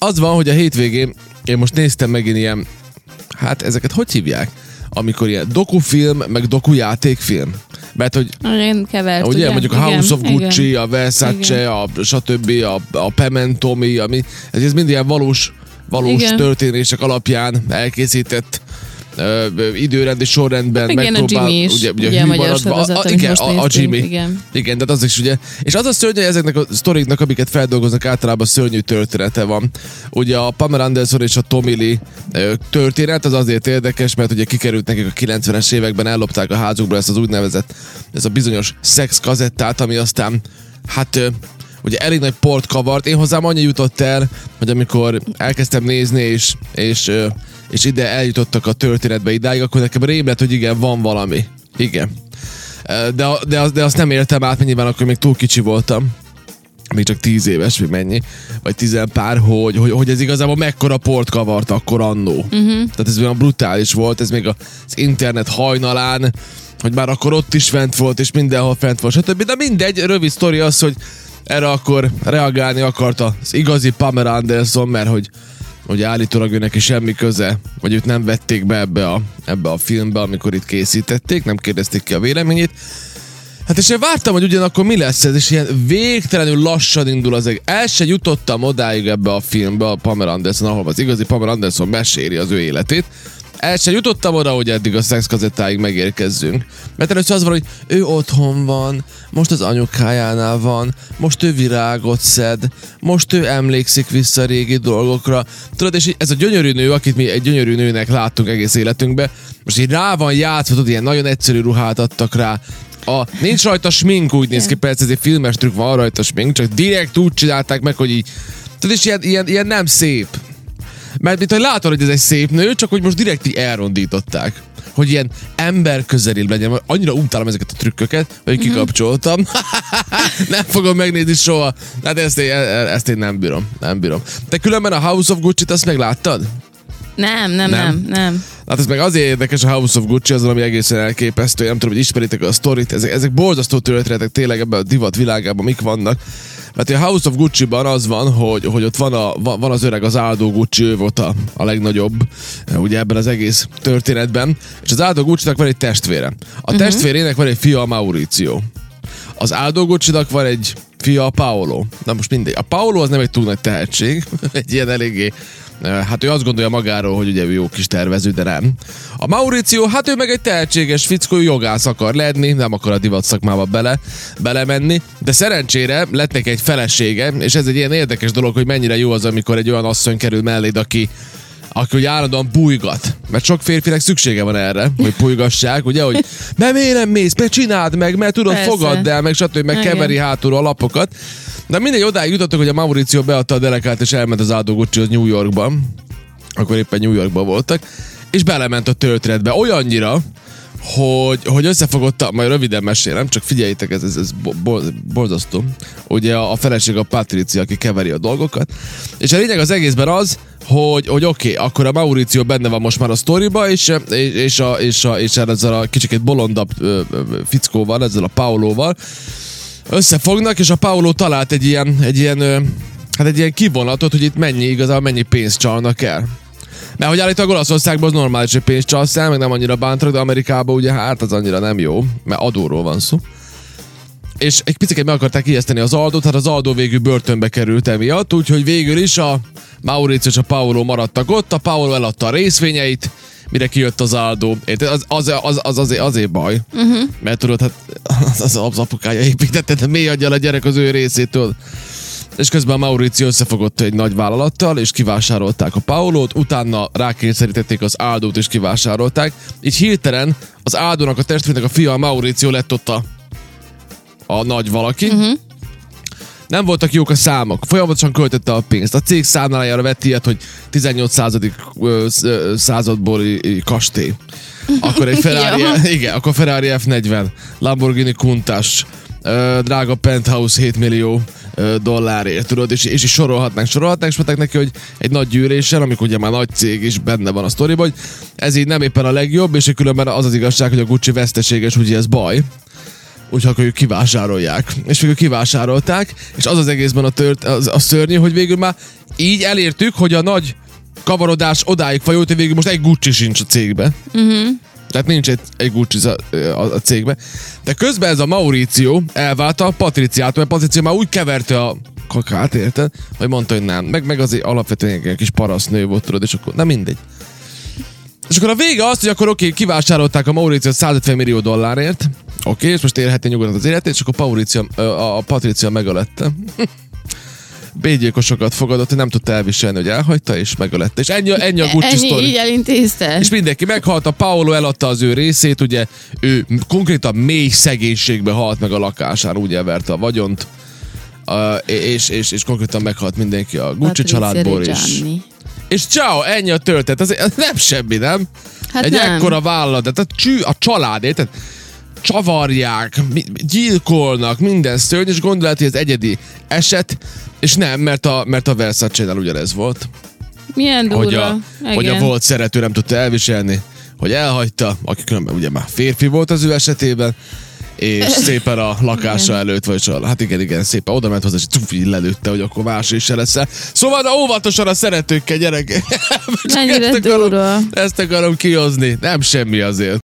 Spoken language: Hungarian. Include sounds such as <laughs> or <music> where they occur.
Az van, hogy a hétvégén én most néztem megint ilyen, hát ezeket hogy hívják? Amikor ilyen dokufilm, meg dokujátékfilm. Mert hogy Én kevert, ugye, ugye? mondjuk a House of Gucci, igen. a Versace, Igen. a stb., a, a Pementomi, ami, ez, ez mind ilyen valós, valós Igen. történések alapján elkészített ö, időrendi sorrendben Igen, a megpróbál, Jimmy is, ugye, ugye, ugye a magyar sorozat, a, igen, a, a Jimmy. igen. Igen, de az is ugye. És az a szörnyű, hogy ezeknek a sztoriknak, amiket feldolgoznak, általában szörnyű története van. Ugye a Pamela Anderson és a Tommy Lee történet az azért érdekes, mert ugye kikerült nekik a 90-es években, ellopták a házukból ezt az úgynevezett, ez a bizonyos szex kazettát, ami aztán, hát ugye elég nagy port kavart. Én hozzám annyi jutott el, hogy amikor elkezdtem nézni, és, és, és ide eljutottak a történetbe idáig, akkor nekem rém lett, hogy igen, van valami. Igen. De, de, az, de azt nem értem át, mert nyilván akkor még túl kicsi voltam még csak tíz éves, vagy mennyi, vagy tizen pár, hogy, hogy, hogy ez igazából mekkora port kavart akkor annó. Uh-huh. Tehát ez olyan brutális volt, ez még az internet hajnalán, hogy már akkor ott is fent volt, és mindenhol fent volt, stb. De mindegy, rövid sztori az, hogy erre akkor reagálni akarta az igazi Pamela Anderson, mert hogy hogy állítólag ő neki semmi köze, vagy őt nem vették be ebbe a, ebbe a filmbe, amikor itt készítették, nem kérdezték ki a véleményét. Hát és én vártam, hogy ugyanakkor mi lesz ez, és ilyen végtelenül lassan indul az egész. El se jutottam odáig ebbe a filmbe, a Pamela Anderson, ahol az igazi Pamela Anderson meséli az ő életét. El se jutottam oda, hogy eddig a szexkazettáig megérkezzünk. Mert először az van, hogy ő otthon van, most az anyukájánál van, most ő virágot szed, most ő emlékszik vissza a régi dolgokra. Tudod, és ez a gyönyörű nő, akit mi egy gyönyörű nőnek láttunk egész életünkbe, most így rá van játszva, tudod, ilyen nagyon egyszerű ruhát adtak rá, a, nincs rajta smink, úgy néz ki, persze ez egy filmes trükk, van rajta smink, csak direkt úgy csinálták meg, hogy így, tudod, és ilyen, ilyen, ilyen nem szép. Mert mint hogy látod, hogy ez egy szép nő, csak hogy most direkt így elrondították. Hogy ilyen ember közelibb legyen. Annyira utálom ezeket a trükköket, hogy kikapcsoltam. <laughs> nem fogom megnézni soha. Hát ezt én, ezt én nem bírom. Nem bírom. Te különben a House of Gucci-t azt megláttad? Nem, nem, Nem? nem, nem. Hát ez meg azért érdekes a House of Gucci, az ami egészen elképesztő. Nem tudom, hogy ismeritek a sztorit. Ezek, ezek borzasztó történetek tényleg ebben a divat világában mik vannak. Mert a House of Gucci-ban az van, hogy, hogy ott van, a, van van az öreg, az Aldo Gucci, ő volt a, a legnagyobb ugye ebben az egész történetben. És az Aldo Gucci-nak van egy testvére. A uh-huh. testvérének van egy fia, a Mauricio. Az Aldo Gucci-nak van egy fia, a Paolo. Na most mindegy. A Paolo az nem egy túl nagy tehetség, <laughs> egy ilyen eléggé Hát ő azt gondolja magáról, hogy ugye ő jó kis tervező, de nem. A Mauricio, hát ő meg egy tehetséges fickó, jogász akar lenni, nem akar a divat szakmába bele, belemenni, de szerencsére lett neki egy felesége, és ez egy ilyen érdekes dolog, hogy mennyire jó az, amikor egy olyan asszony kerül melléd, aki aki ugye állandóan bújgat. Mert sok férfinek szüksége van erre, hogy bújgassák, ugye, hogy mert miért nem mész, mert csináld meg, mert tudod, Persze. fogadd el, meg stb. meg Igen. keveri hátulról a lapokat. De mindegy, odáig jutottak, hogy a Mauricio beadta a delegát, és elment az Aldo Gucci New Yorkban. Akkor éppen New Yorkban voltak. És belement a történetbe olyannyira, hogy, hogy összefogott, majd röviden mesélem, csak figyeljétek, ez, ez, ez bo- bo- borzasztó. Ugye a, a feleség a Patricia, aki keveri a dolgokat. És a lényeg az egészben az, hogy, hogy oké, okay, akkor a Mauricio benne van most már a sztoriba, és, és, és, a, és, a, és ezzel a kicsikét bolondabb fickóval, ezzel a Paolóval, összefognak, és a Paolo talált egy ilyen, egy ilyen, hát egy ilyen kivonatot, hogy itt mennyi igazából mennyi pénzt csalnak el. Mert hogy állítólag Olaszországban az normális, hogy pénzt csalsz el, meg nem annyira bántak, de Amerikában ugye hát az annyira nem jó, mert adóról van szó. És egy picit meg akarták ijeszteni az Aldót, hát az Aldó végül börtönbe került emiatt, úgyhogy végül is a Mauricio és a Paolo maradtak ott, a Paolo eladta a részvényeit, mire kijött az. Érted? Az, az, az, az azért, azért baj. Uh-huh. Mert tudod, hát az, az, az apukája építette, de mély adja a gyerek az ő részétől. És közben Mauricio összefogott egy nagy vállalattal, és kivásárolták a Paolót, utána rákényszerítették az Áldót, és kivásárolták. Így hirtelen az Áldónak a testvének a fia, a Mauricio lett ott a, a nagy valaki. Uh-huh. Nem voltak jók a számok, folyamatosan költötte a pénzt. A cég számlájára vett ilyet, hogy 18 századik századból kastély. Akkor egy Ferrari, <laughs> igen, akkor Ferrari F40, Lamborghini Countach, drága penthouse 7 millió dollárért, tudod, és, és is sorolhatnánk, sorolhatnánk, és mondták neki, hogy egy nagy gyűlésen, amikor ugye már nagy cég is benne van a sztoriban, hogy ez így nem éppen a legjobb, és különben az az igazság, hogy a Gucci veszteséges, úgyhogy ez baj. Úgyhogy akkor ők kivásárolják. És végül kivásárolták, és az az egészben a, tört, az, a szörnyű, hogy végül már így elértük, hogy a nagy kavarodás odáig fajult, hogy végül most egy Gucci sincs a cégbe. Uh-huh. Tehát nincs egy, egy Gucci a, a, a cégbe. De közben ez a Mauricio elválta a Patriciától, mert Patricia már úgy keverte a kakát, érted? Hogy mondta, hogy nem. Meg, meg azért alapvetően egy kis parasznő volt, tudod, és akkor nem mindegy. És akkor a vége az, hogy akkor oké, okay, kivásárolták a Mauricio 150 millió dollárért, oké, és most élhetni nyugodtan az életét, és akkor Mauricio, a, Patricia megölette. <laughs> Bégyilkosokat fogadott, hogy nem tudta elviselni, hogy elhagyta, és megölette. És ennyi, ennyi a Gucci Ennyi, sztori. így elintézte. És mindenki meghalt, a Paolo eladta az ő részét, ugye ő konkrétan mély szegénységbe halt meg a lakásán, úgy elverte a vagyont. Uh, és, és, és konkrétan meghalt mindenki a Gucci Patricia családból is. És ciao, ennyi a történet. Ez, ez nem semmi, nem? Hát Egy nem. ekkora vállalat, tehát a, csű, a család, érted? Csavarják, gyilkolnak, minden szörny, és gondolat, hogy ez egyedi eset, és nem, mert a, mert a Versace-nál ugyanez volt. Milyen durva. Hogy a, Igen. hogy a volt szerető nem tudta elviselni, hogy elhagyta, aki különben ugye már férfi volt az ő esetében, és szépen a lakása előtt, vagy a, hát igen, igen, szépen oda ment hozzá, és cuf, így lelőtte, hogy akkor más is se lesz Szóval de óvatosan a szeretőkkel, gyerek! <laughs> Ezt akarom, ezt akarom kihozni, nem semmi azért.